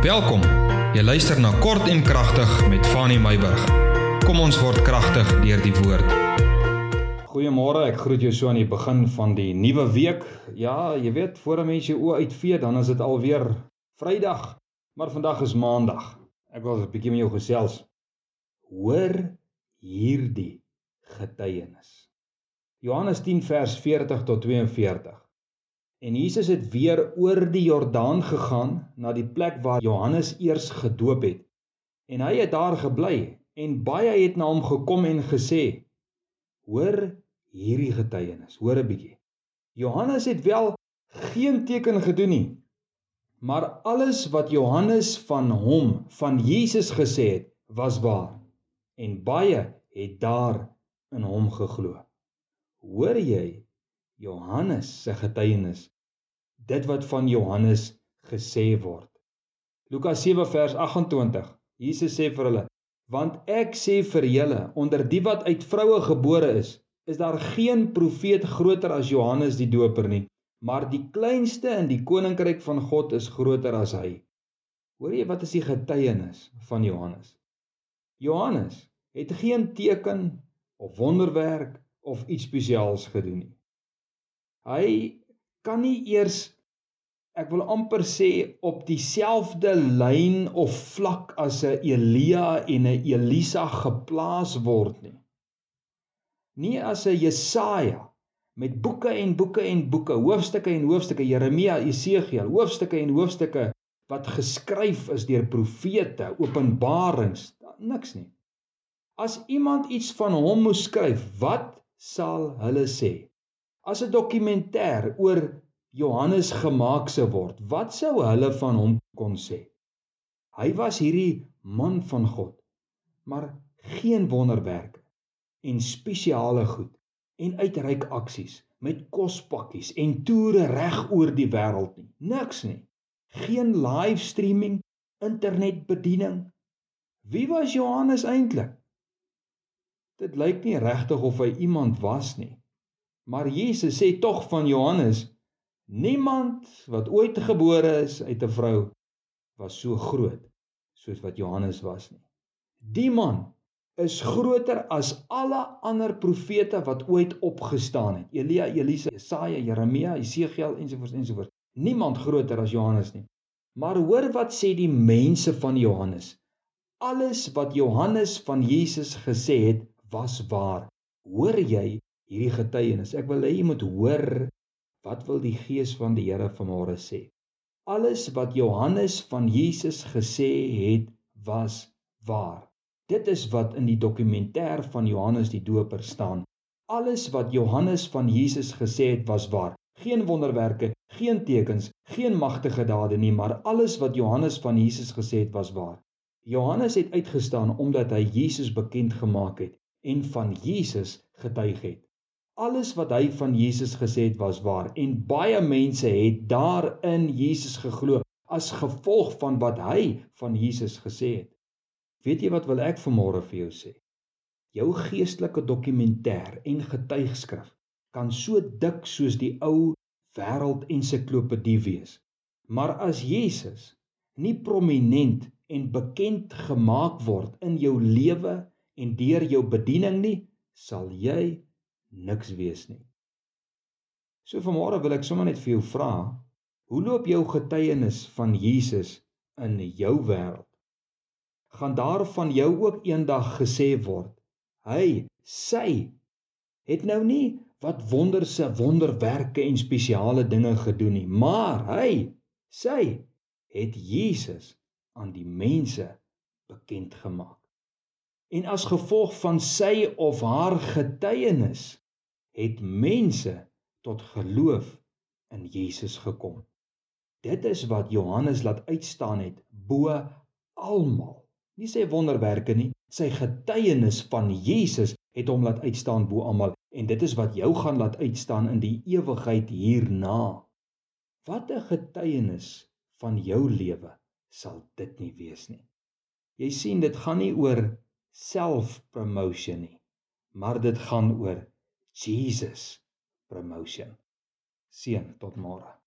Welkom. Jy luister na Kort en Kragtig met Fanny Meyburg. Kom ons word kragtig deur die woord. Goeiemôre, ek groet jou so aan die begin van die nuwe week. Ja, jy weet, voor 'n mens jou oë uitvee, dan is dit alweer Vrydag, maar vandag is Maandag. Ek wil 'n bietjie met jou gesels. Hoor hierdie getuienis. Johannes 10 vers 40 tot 42. En Jesus het weer oor die Jordaan gegaan na die plek waar Johannes eers gedoop het. En hy het daar gebly en baie het na hom gekom en gesê: "Hoor hierdie getuienis, hoor 'n bietjie. Johannes het wel geen teken gedoen nie, maar alles wat Johannes van hom, van Jesus gesê het, was waar. En baie het daar in hom geglo." Hoor jy Johannes se getuienis dit wat van Johannes gesê word. Lukas 7 vers 28. Jesus sê vir hulle: "Want ek sê vir julle, onder die wat uit vroue gebore is, is daar geen profeet groter as Johannes die Doper nie, maar die kleinste in die koninkryk van God is groter as hy." Hoor jy wat is die getuienis van Johannes? Johannes het geen teken of wonderwerk of iets spesiaals gedoen nie. Hy kan nie eers ek wil amper sê op dieselfde lyn of vlak as 'n Elia en 'n Elisa geplaas word nie. Nie as 'n Jesaja met boeke en boeke en boeke, hoofstukke en hoofstukke Jeremia, Esegiel, hoofstukke en hoofstukke wat geskryf is deur profete, openbarings, niks nie. As iemand iets van hom moes skryf, wat sal hulle sê? As 'n dokumentêr oor Johannes gemaak sou word, wat sou hulle van hom kon sê? Hy was hierdie man van God, maar geen wonderwerke en spesiale goed en uitreik aksies met kospakkies en toere reg oor die wêreld nie. Niks nie. Geen live streaming, internetbediening. Wie was Johannes eintlik? Dit lyk nie regtig of hy iemand was nie. Maar Jesus sê tog van Johannes: Niemand wat ooit gebore is uit 'n vrou was so groot soos wat Johannes was nie. Die man is groter as alle ander profete wat ooit opgestaan het. Elia, Elisa, Jesaja, Jeremia, Esegiel ensovoorts ensovoorts. Niemand groter as Johannes nie. Maar hoor wat sê die mense van Johannes? Alles wat Johannes van Jesus gesê het, was waar. Hoor jy hierdie getuienis? Ek wil hê jy moet hoor wat wil die Gees van die Here vanmôre sê. Alles wat Johannes van Jesus gesê het, was waar. Dit is wat in die dokumentêr van Johannes die Doper staan. Alles wat Johannes van Jesus gesê het, was waar. Geen wonderwerke, geen tekens, geen magtige dade nie, maar alles wat Johannes van Jesus gesê het, was waar. Johannes het uitgestaan omdat hy Jesus bekend gemaak het en van Jesus getuig het. Alles wat hy van Jesus gesê het was waar en baie mense het daarin Jesus geglo as gevolg van wat hy van Jesus gesê het. Weet jy wat wil ek vanmôre vir jou sê? Jou geestelike dokumentêr en getuigskrif kan so dik soos die ou wêreld ensiklopedie wees. Maar as Jesus nie prominent en bekend gemaak word in jou lewe en deur jou bediening nie, sal jy niks wees nie. So vanmôre wil ek sommer net vir jou vra, hoe loop jou getuienis van Jesus in jou wêreld? Gaan daar van jou ook eendag gesê word, hy, sy het nou nie wat wonderse wonderwerke en spesiale dinge gedoen nie, maar hy, sy het Jesus aan die mense bekend gemaak en as gevolg van sy of haar getuienis het mense tot geloof in Jesus gekom. Dit is wat Johannes laat uitstaan het bo almal. Nie sy wonderwerke nie, sy getuienis van Jesus het hom laat uitstaan bo almal en dit is wat jou gaan laat uitstaan in die ewigheid hierna. Wat 'n getuienis van jou lewe sal dit nie wees nie. Jy sien dit gaan nie oor self-promotion nie, maar dit gaan oor Jesus promotion. Seën tot môre.